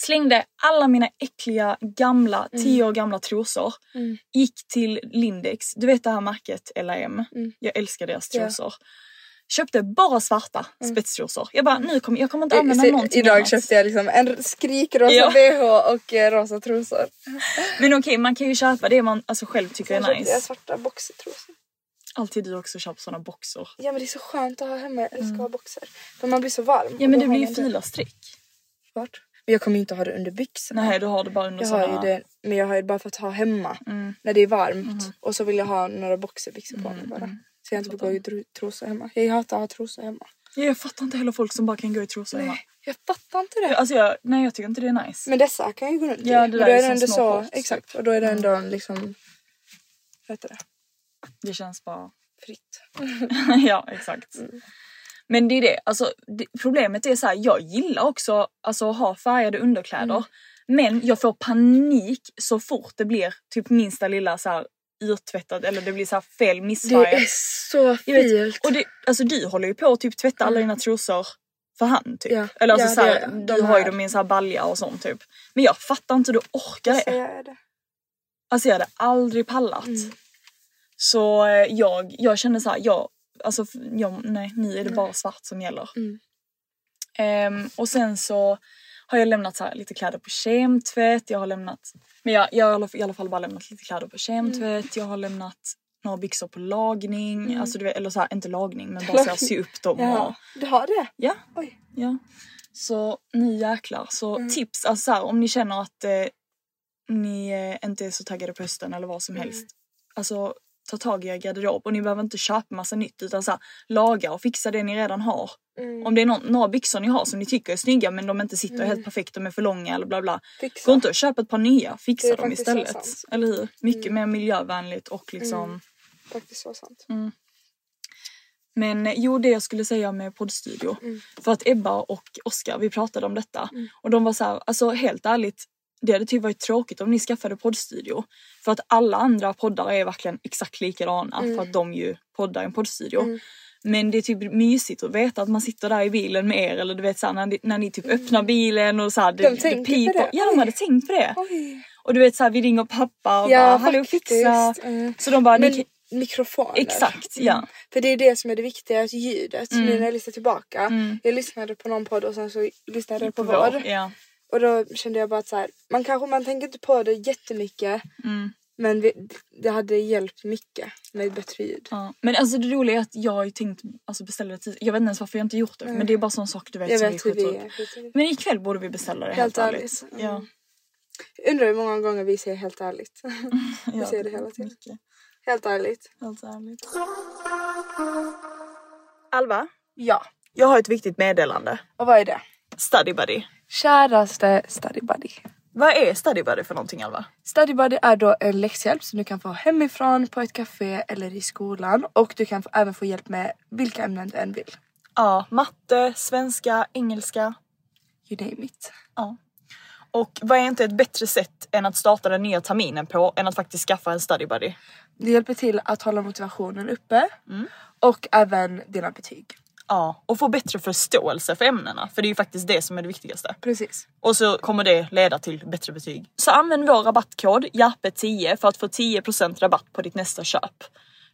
Slängde alla mina äckliga gamla, tio år gamla trosor. Mm. Gick till Lindex, du vet det här märket L&M. Mm. Jag älskar deras trosor. Köpte bara svarta spetstrosor. Jag bara, nu kommer jag kommer inte I- använda så någonting Idag annat. köpte jag liksom en skrikrosa Ja. bh och eh, rosa trosor. Men okej, man kan ju köpa det man alltså, själv tycker Sen är köpte jag nice. svarta boxertrosor. Alltid du också köper såna boxer. Ja men det är så skönt att ha hemma. Jag älskar att ha boxer. För man blir så varm. Mm. Ja men det blir ju man fila streck. Vart? Men jag kommer inte ha det under byxorna. Nej du har det bara under Jag har ju såna... det, men jag har ju bara för att ha hemma Mm. när det är varmt. Och så vill jag ha några boxerbyxor på mig bara. Så jag inte behöver gå i tro- trosor hemma. Jag hatar att ha trosor hemma. Ja, jag fattar inte heller folk som bara kan gå i trosor hemma. Jag fattar inte det. Alltså jag, nej jag tycker inte det är nice. Men dessa kan ju gå runt i. Ja, det Men där då är är det ändå så, exakt. Och då är det ändå liksom, vad heter det? Det känns bara... Fritt. ja exakt. Men det är det, alltså det, problemet är så här, jag gillar också alltså, att ha färgade underkläder. Men jag får panik så fort det blir typ minsta lilla så här urtvättat eller det blir så här fel Det missfärgat. är så fint. och det, alltså du håller ju på att typ tvätta alla dina trosor för hand typ. Ja. Eller alltså Ja, så här, det- du de har ju dem i en så här balja och sånt typ. Men jag fattar inte hur du orkar Så det. jag är det. Alltså jag hade aldrig pallat. Mm. Så eh, jag, jag kände så här, jag, alltså jag, nej nu är det bara svart som gäller. Mm. Ehm, och sen så har jag lämnat så här, lite kläder på kemtvätt, jag har lämnat, men jag, jag har i alla- fall bara lämnat lite kläder på kemtvätt, jag har lämnat några byxor på lagning, alltså du vet, eller så här, inte lagning men bara så här, sy upp dem och Ja, du har det? Ja. Oj. Ja. Så nu jäklar. Så Mm. tips, alltså så här, om ni känner att eh, ni eh, inte är så taggade på hösten eller vad som Mm. helst. Alltså ta tag i er garderob och ni behöver inte köpa massa nytt utan så här, laga och fixa det ni redan har. Mm. Om det är någon, några byxor ni har som ni tycker är snygga men de inte sitter helt perfekt, de är för långa eller bla bla. Fixa. Gå inte och köp ett par nya, fixa dem istället. Mm. Eller hur? Mycket mer miljövänligt och liksom Faktiskt så sant. Men eh, jo, det jag skulle säga med poddstudio. Mm. För att Ebba och Oskar, vi pratade om detta. Och de var så här, alltså helt ärligt. Det hade typ varit tråkigt om ni skaffade poddstudio. För att alla andra poddar är verkligen exakt likadana. Mm. För att de ju poddar i en poddstudio. Men det är typ mysigt att veta att man sitter där i bilen med er. Eller du vet såhär när, ni- när ni typ öppnar bilen och såhär. Mm. De tänker på det. Ja, de hade tänkt på det. Oj. Och du vet såhär vi ringer pappa och Ja, bara hallå faktiskt. fixa. Mm. Så de bara, Men mikrofoner. Exakt, ja. Mm. För det är det som är det viktiga, att ljudet. Mm. Nu när jag lyssnar tillbaka. Jag lyssnade på någon podd och sen så lyssnade jag på, vår. Ja. Och då kände jag bara att så här, man kanske man tänker inte på det jättemycket. Mm. Men vi, det hade hjälpt mycket med ett bättre ljud. Ja. Men alltså det roliga är att jag har ju tänkt alltså beställa det tid. Jag vet inte ens varför jag inte gjort det. Men det är bara sån sak du vet Jag som vet hur vi vi är. Men ikväll borde vi beställa det helt, Helt ärligt. ärligt. Ja. Mm. Jag undrar hur många gånger vi säger helt ärligt. vi Ja, säger det hela tiden. mycket. Helt ärligt. Helt ärligt. Alva, Ja. jag har ett viktigt meddelande. Och vad är det? Study Buddy. Käraste Study Buddy. Vad är Study Buddy för någonting Alva? Study Buddy är då en läxhjälp som du kan få hemifrån, på ett café eller i skolan. Och du kan få, även få hjälp med vilka ämnen du än vill. Ja, matte, svenska, engelska. You name it. Ja. Och vad är inte ett bättre sätt än att starta den nya terminen på än att faktiskt skaffa en Study Buddy? Det hjälper till att hålla motivationen uppe. Och även dina betyg. Ja, och få bättre förståelse för ämnena. För det är ju faktiskt det som är det viktigaste. Precis. Och så kommer det leda till bättre betyg. Så använd vår rabattkod JARPE10 för att få 10% rabatt på ditt nästa köp.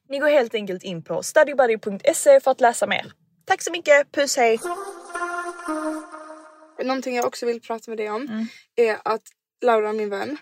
Ni går helt enkelt in på studybuddy.se för att läsa mer. Tack så mycket, puss hej! Någonting jag också vill prata med dig om Mm. är att Laura, min vän,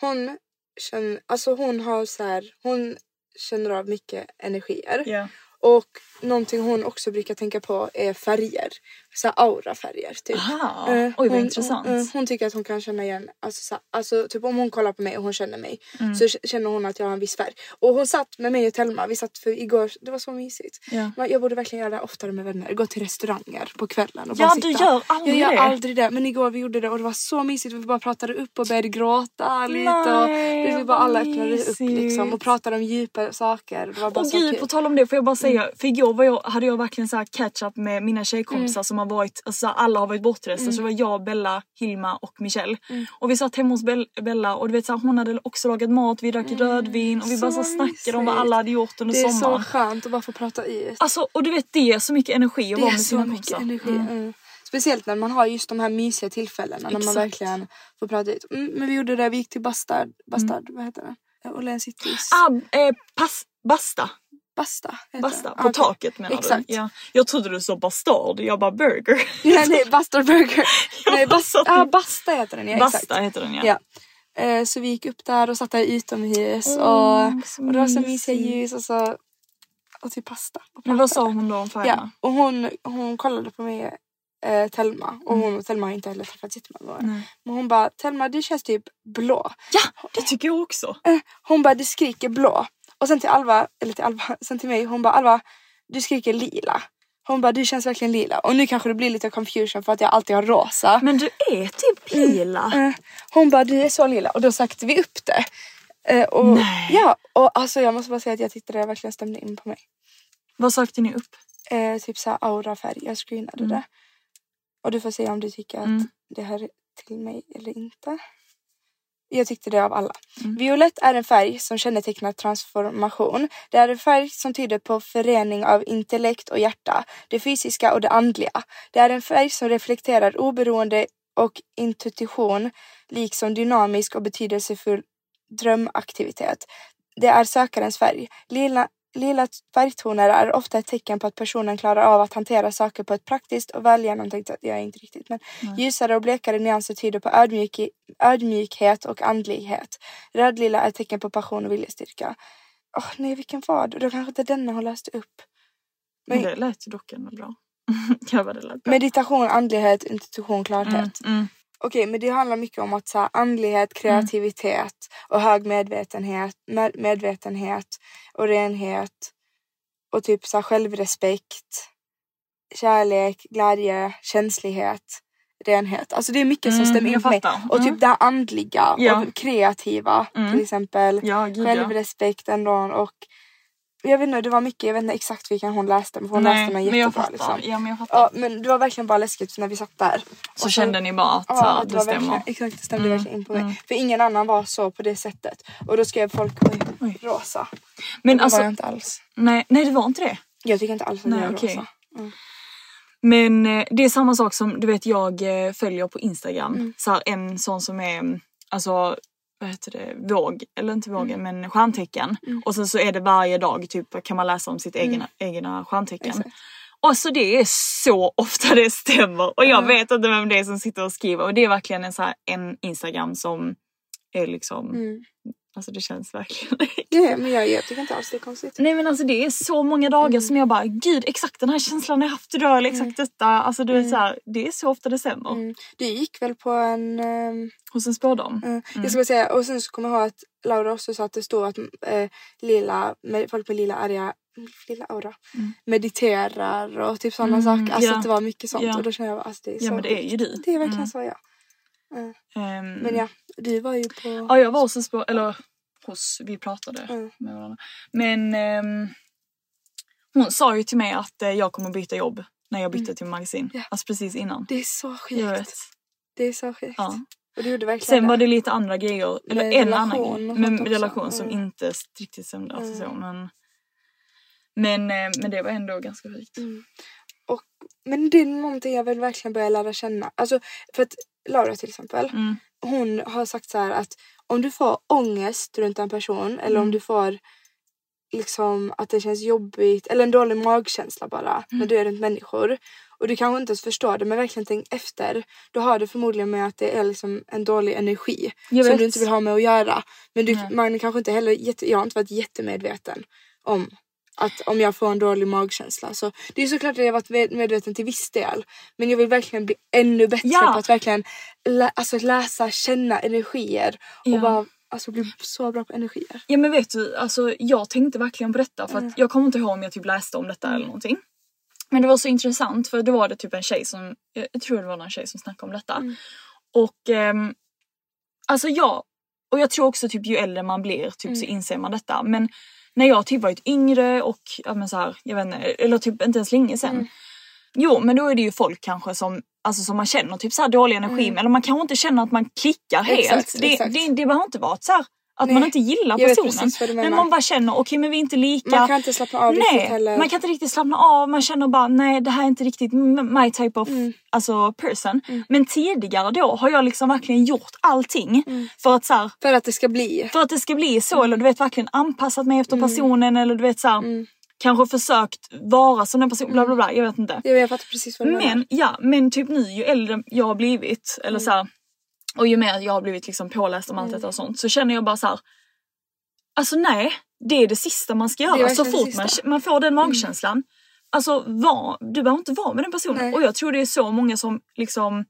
hon känner, alltså hon har så här, hon känner av mycket energier. Ja. Och någonting hon också brukar tänka på är färger så aurafärger typ. Aha, Eh, oj vad hon, intressant. Hon, eh, hon tycker att hon kan känna igen, alltså, så, alltså typ om hon kollar på mig och hon känner mig Mm. så känner hon att jag har en viss färg. Och hon satt med mig och Telma, vi satt för igår, det var så mysigt. Ja. Men Jag borde verkligen göra det oftare med vänner, gå till restauranger på kvällen och Ja, bara du sitta. gör aldrig Jag gör det. aldrig det men igår vi gjorde det och det var så mysigt, vi bara pratade upp och började gråta lite och Nej, vi bara alla öppnade upp liksom och pratade om djupa saker. Det var bara Och gud på tal om det får jag bara säga, Mm. för igår var jag, hade jag verkligen så här catch up med mina tjejkompisar som har varit, alltså alla har varit bortresta Mm. så det var jag, Bella, Hilma och Michelle. Och vi satt hemma hos Bell- Bella och du vet så här, hon hade också lagat mat, vi drack rödvin och vi bara så Mm. Så snackade om vad alla hade gjort under Det är sommaren. så skönt att bara få prata ut. Alltså och du vet det är så mycket energi att vara med så sina mycket kompisar. energi. Mm. Mm. Speciellt när man har just de här mysiga tillfällena när man Exakt. verkligen får prata ut. Mm, men vi gjorde det, vi gick till Bastard, Bastard vad heter det? Åhléns Citys. Ah, eh, pass, basta. Basta. Basta. På okej. taket menar Exakt. du? Ja. Jag trodde du sa bastard, jag bara burger. nej, nej, Bastard Burger. nej, basta, ah, Basta heter den ja. Basta Exakt. heter den ja. Ja. Eh, så vi gick upp där och satt där utomhus Åh, och, det var så mysiga ljus och så och typ pasta. Och Men vad sa hon då om färgerna? Ja, och hon, hon kollade på mig, eh, Telma, och hon och Telma har inte heller träffats jättemånga. Mm. Nej. Men hon bara, Telma du känns typ blå. Ja, det tycker jag också. Eh, Hon bara, du skriker blå. Och sen till Alva, eller till Alva, sen till mig, hon bara, Alva du skriker lila. Hon bara, du känns verkligen lila. Och nu kanske det blir lite confusion för att jag alltid har rosa. Men du är typ lila. Eh, Hon bara, du är så lila. Och då sökte vi upp det. Eh, och, Nej. Ja, och alltså jag måste bara säga att jag tyckte det verkligen stämde in på mig. Vad sökte ni upp? Eh, typ såhär aurafärg, jag screenade Mm. det. Och du får säga om du tycker att Mm. det hör till mig eller inte. Jag tyckte det av alla. Mm. Violett är en färg som kännetecknar transformation. Det är en färg som tyder på förening av intellekt och hjärta, det fysiska och det andliga. Det är en färg som reflekterar oberoende och intuition, liksom dynamisk och betydelsefull drömaktivitet. Det är sökarens färg. Lila, lila färgtoner är ofta ett tecken på att personen klarar av att hantera saker på ett praktiskt och väl genomtänkt sätt. Jag är inte riktigt men ljusare och blekare nyanser tyder på ödmjuk, ödmjukhet och andlighet. Rödlila är ett tecken på passion och viljestyrka. Åh nej vilken var det? Då kanske inte denna har läst upp. Men Men- det lät ju dock ändå bra. Meditation, andlighet, intuition, klarhet. Mm, mm. Okej, men det handlar mycket om att så här, andlighet, kreativitet och hög medvetenhet, med, medvetenhet och renhet och typ så här, självrespekt, kärlek, glädje, känslighet, renhet. Alltså det är mycket som Mm, stämmer in på mig. fattar. Och Mm. typ det andliga Ja. och kreativa Mm. till exempel. Ja, gud. Självrespekt ändå och jag vet inte, det var mycket, jag vet inte exakt vilken hon läste men hon läste den men jag jättebra fattar. liksom. Ja, men jag fattar. Ja men det var verkligen bara läskigt när vi satt där. så Och kände ni bara att Ja, så att det var stämmer. exakt, det stämde Mm, verkligen in på mig. mm. För ingen annan var så på det sättet. Och då skrev folk oj, Oj. rosa. Men det alltså, var jag inte alls. nej, nej det var inte det. Jag tycker inte alls att Nej, jag är okej. rosa. Men eh, det är samma sak som du vet jag eh, följer på Instagram. Mm. Så här, en sån som är mm, alltså vad heter det, våg, eller inte vågen Mm. men stjärntecken. Och sen så är det varje dag typ kan man läsa om sitt egna, egna stjärntecken. Mm. Exakt. Och så det är så ofta det stämmer och jag vet inte vem det är som sitter och skriver och det är verkligen en, så här, en Instagram som är liksom, Mm. alltså det känns verkligen Ja, men jag, jag tycker inte alls det är konstigt. Nej men alltså det är så många dagar som jag bara, gud exakt den här känslan jag haft idag eller exakt detta. Alltså du vet såhär, det är så ofta det stämmer. Mm. Du gick väl på en... ehm, Hos en spådam. eh, Jag ska bara säga, och sen så kommer jag ihåg att Laura också sa att det står att eh, lila, med, folk med lila arga lilla aura mediterar och typ sådana Mm, saker. Alltså ja. att det var mycket sånt Ja. och då känner jag alltså det är så Ja men det är ju du. Det är verkligen Mm. så ja. Ehm, Men ja, du var ju på... Ja jag var hos en spå, eller hos, vi pratade Mm. med varandra. Men ehm, hon sa ju till mig att eh, jag kommer byta jobb när jag bytte till magasin. Mm. Ja. Alltså precis innan. Det är så sjukt. Det är så sjukt. Ja. Och du gjorde verkligen Sen var det lite andra grejer, eller en annan relation grej. och Med relation som Mm. inte riktigt stämde. Alltså så, men, men, eh, men det var ändå ganska sjukt. Mm. Och, men det är någonting jag vill verkligen börja lära känna. Alltså, för att Laura till exempel, Mm. hon har sagt så att om du får ångest runt en person eller Mm. om du får liksom att det känns jobbigt eller en dålig magkänsla bara Mm. när du är runt människor och du kanske inte ens förstår det men verkligen tänk efter då har det förmodligen med att det är liksom en dålig energi som du inte vill ha med att göra. Men du, man kanske inte heller, jätte, jag har inte varit jättemedveten om Att om jag får en dålig magkänsla så det är såklart att jag varit med- medveten till viss del. Men jag vill verkligen bli ännu bättre Ja. på att verkligen lä- alltså läsa, känna energier och Ja. bara alltså, bli så bra på energier. Ja men vet du, alltså jag tänkte verkligen på detta för Mm. att jag kommer inte ihåg om jag typ läste om detta eller någonting. Men det var så intressant för då var det typ en tjej som, jag tror det var en tjej som snackade om detta. Mm. Och ehm, alltså jag, och jag tror också typ ju äldre man blir typ så Mm. inser man detta. Men när jag typ varit yngre och ja men så här, jag vet inte, eller typ inte ens länge sedan. Mm. Jo men då är det ju folk kanske som, alltså som man känner typ så här dålig energi med. Eller man kanske inte känner att man klickar helt. Mm. Exakt, det, exakt. Det, det behöver inte vara så här, att Nej, man inte gillar jag personen. men man bara känner okej men vi är inte lika. Man kan inte slappna av riktigt Nej, heller. man kan inte riktigt slappna av. Man känner bara nej det här är inte riktigt my type of Mm. alltså, person. Men tidigare då har jag liksom verkligen gjort allting för att så här, För att det ska bli. för att det ska bli Mm. så eller du vet verkligen anpassat mig efter personen eller du vet så här, Mm. kanske försökt vara som den personen, bla bla bla, jag vet inte. Jag, jag fattar precis vad du menar. Men ja, men typ nu ju äldre jag har blivit Mm. eller så här, och ju mer jag har blivit liksom påläst om allt detta och sånt så känner jag bara så här. Alltså nej, det är det sista man ska göra så det fort man. Mm. man får den magkänslan. Alltså var, du behöver inte vara med den personen Nej. och jag tror det är så många som liksom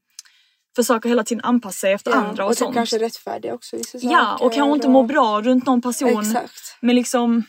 försöker hela tiden anpassa sig efter andra och, och sånt. kanske rättfärdiga också vissa Ja, och kanske inte må bra runt någon person. Exakt. Men liksom,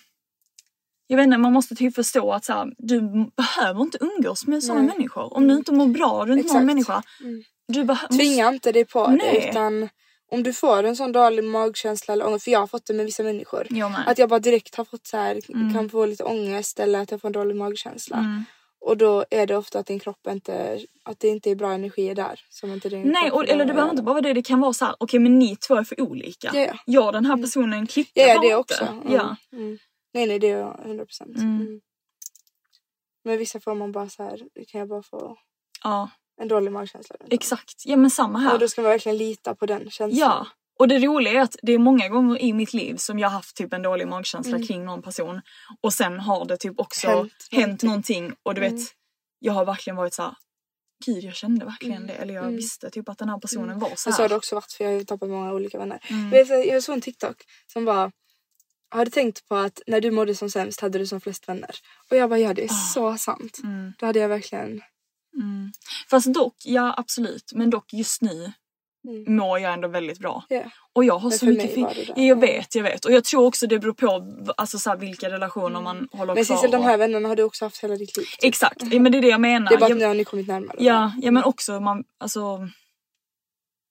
jag vet inte, man måste typ förstå att så här, du behöver inte umgås med sådana människor. Om du inte mår bra runt någon Exakt. människa. Mm. Du behöver... Tvinga inte dig på Nej. det utan om du får en sån dålig magkänsla eller ångest, för jag har fått det med vissa människor. Jag. Att jag bara direkt har fått så här, Mm. kan få lite ångest eller att jag får en dålig magkänsla. Mm. Och då är det ofta att din kropp inte, att det inte är bra energier där. Som inte din Nej, och, eller det behöver inte bara vara det. Det kan vara så här, okej men ni två är för olika. Ja, ja. Jag och den här personen klickar Ja, det också. Mm. Ja. Mm. Nej nej det är jag 100 procent. Mm. Mm. Men vissa får man bara så här, kan jag bara få ja, en dålig magkänsla. exakt. Ja men samma Och här. då ska man verkligen lita på den känslan. Ja. Och det roliga är att det är många gånger i mitt liv som jag haft typ en dålig magkänsla Mm. kring någon person. Och sen har det typ också Hänt hänt, någonting. Och du Mm. vet, jag har verkligen varit så här. Gud jag kände verkligen det. Eller jag Mm. visste typ att den här personen var så Men så har här. det också varit för jag har ju tappat många olika vänner. Mm. Vet Jag såg en TikTok som bara har du tänkt på att när du mådde som sämst hade du som flest vänner? Och jag bara ja det är så sant. Mm. Då hade jag verkligen Mm. Fast dock, ja absolut. Men dock just nu Mm. mår jag ändå väldigt bra. Ja. Och jag har Men så mycket fin-. Ja, Jag Ja. vet, jag vet. Och jag tror också det beror på alltså, så här, vilka relationer man håller Men kvar. Sissel de här vännerna har du också haft hela ditt liv. typ. Exakt, ja, men det är det jag menar. Det är bara att jag, nu har ni kommit närmare. ja, ja men också man, alltså,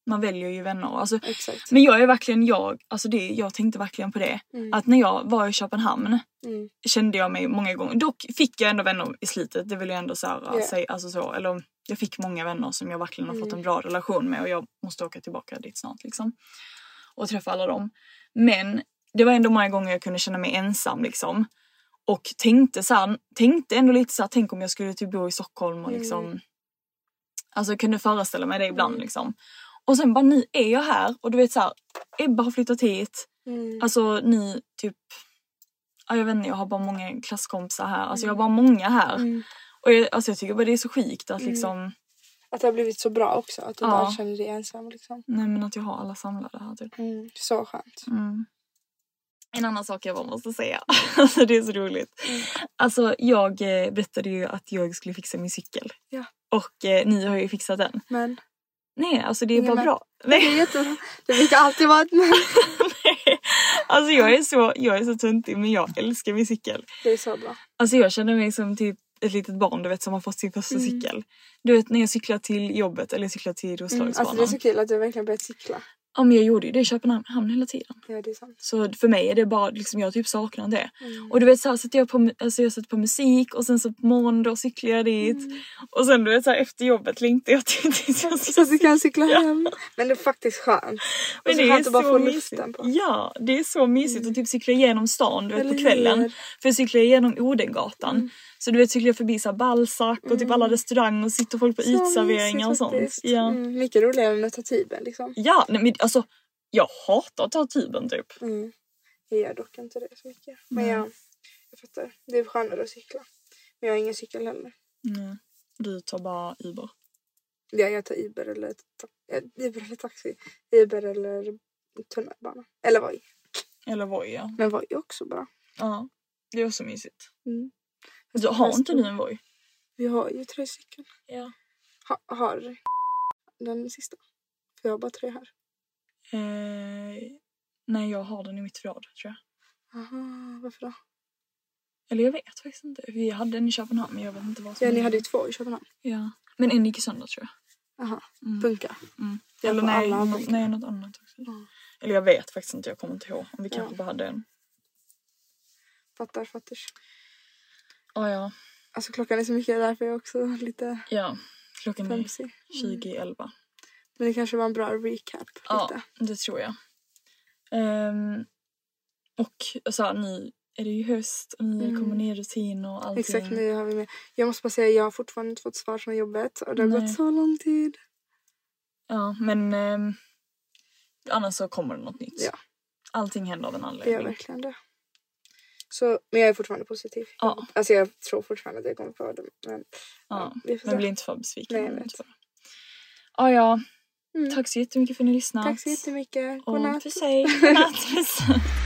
man väljer ju vänner. Alltså, Exakt. men jag är verkligen jag, alltså det, jag tänkte verkligen på det. Mm. Att när jag var i Köpenhamn Mm. kände jag mig många gånger, dock fick jag ändå vänner i slutet, det vill jag ändå så här, Ja. säga, alltså så, eller jag fick många vänner som jag verkligen har fått Mm. en bra relation med och jag måste åka tillbaka dit snart liksom. Och träffa alla dem. Men det var ändå många gånger jag kunde känna mig ensam liksom. Och tänkte så här, tänkte ändå lite så här, tänk om jag skulle typ bo i Stockholm och liksom Alltså jag kunde föreställa mig det ibland Mm. liksom. Och sen bara nu är jag här och du vet så här, Ebba har flyttat hit. Mm. Alltså ni typ, ja, jag vet inte jag har bara många klasskompisar här. Alltså jag har bara många här. Mm. Och jag, alltså jag tycker bara det är så sjukt att liksom, Att det har blivit så bra också. Att du Ja. bara känner dig ensam liksom. nej men att jag har alla samlade här typ. Mm. Så skönt. Mm. En annan sak jag bara måste säga. alltså det är så roligt. Mm. Alltså jag eh, berättade ju att jag skulle fixa min cykel. Ja. Och eh, ni har ju fixat den. Men Nej alltså det är bara bra. det är jättebra. Det brukar alltid vara ett men. Nej. Alltså jag är så, jag är så töntig men jag älskar min cykel. Det är så bra. Alltså jag känner mig som typ ett litet barn du vet som har fått sin första Mm. cykel. Du vet när jag cyklar till jobbet eller cyklar till Mm. Roslagsbanan. Alltså det är så kul att du verkligen börjat cykla. Ja men jag gjorde ju det i Köpenhamn hela tiden. Ja det är sant. Så för mig är det bara liksom jag typ saknar det. Mm. Och du vet så här sätter jag på, alltså jag sätter på musik och sen så på då cyklar jag dit. Mm. Och sen du vet så här efter jobbet längtar jag till tills jag Så att du kan cykla Ja. hem. Men det är faktiskt skönt. Och Men så det är skönt att bara få mysigt. luften på. Ja, det är så mysigt att typ cykla igenom stan du vet, Eller på kvällen. hur? För jag cyklar igenom Odengatan. Mm. Så du vet cyklar jag förbi så Balzac och typ alla restauranger och sitter folk på Så utserveringar och sånt. faktiskt. Ja, Mm, mycket roligare än att ta tuben liksom. ja nej, men alltså jag hatar att ta tuben typ. Mm. Jag gör dock inte det så mycket. Men Nej. jag, jag fattar. Det är skönare att cykla. Men jag har ingen cykel heller. Mm. Du tar bara Uber. Ja, jag tar Uber eller, ta- eh, Uber eller taxi. Uber eller tunnelbana. Eller Voi. Eller Voi ja. Men Voi är också bra. ja. Det är också mysigt. Mm. Du, har inte du en Voi? Vi har ju tre stycken. Ja. Ha, har den sista. För jag har bara tre här. Eh, nej, jag har den i mitt förråd tror jag. Aha, varför då? Eller jag vet faktiskt inte. Vi hade en i Köpenhamn men jag vet inte vad som Ja, ni hade ju två i Köpenhamn. Ja. Men en gick i söndag tror jag. Aha, Mm. punka. Mm. Eller nej, något, nej, något annat också. Mm. Eller jag vet faktiskt inte, jag kommer inte ihåg. Om vi kanske Ja. bara hade en. Fattar, fattar. Ah, ja, Alltså klockan är så mycket därför är jag också lite ja. Klockan är femsig. 20.11. Men det kanske var en bra recap. Ja, Lite. det tror jag. Ehm, och så här, nu är det ju höst och nu Mm. kommer nya rutiner och allting. Exakt, nu har vi med. Jag måste bara säga, jag har fortfarande inte fått svar från jobbet och det har Nej. gått så lång tid. Ja, men ehm, annars så kommer det något nytt. Ja. Allting händer av en Det gör anledning. verkligen det. Så, men jag är fortfarande positiv. Ja. Alltså jag tror fortfarande att jag kommer få det. Men Ja, får men bli inte för besviken. Nej, jag vet. Ah, ja, Mm. tack så jättemycket för att ni lyssnade. Tack så jättemycket. Och Godnatt. puss hej. Godnatt.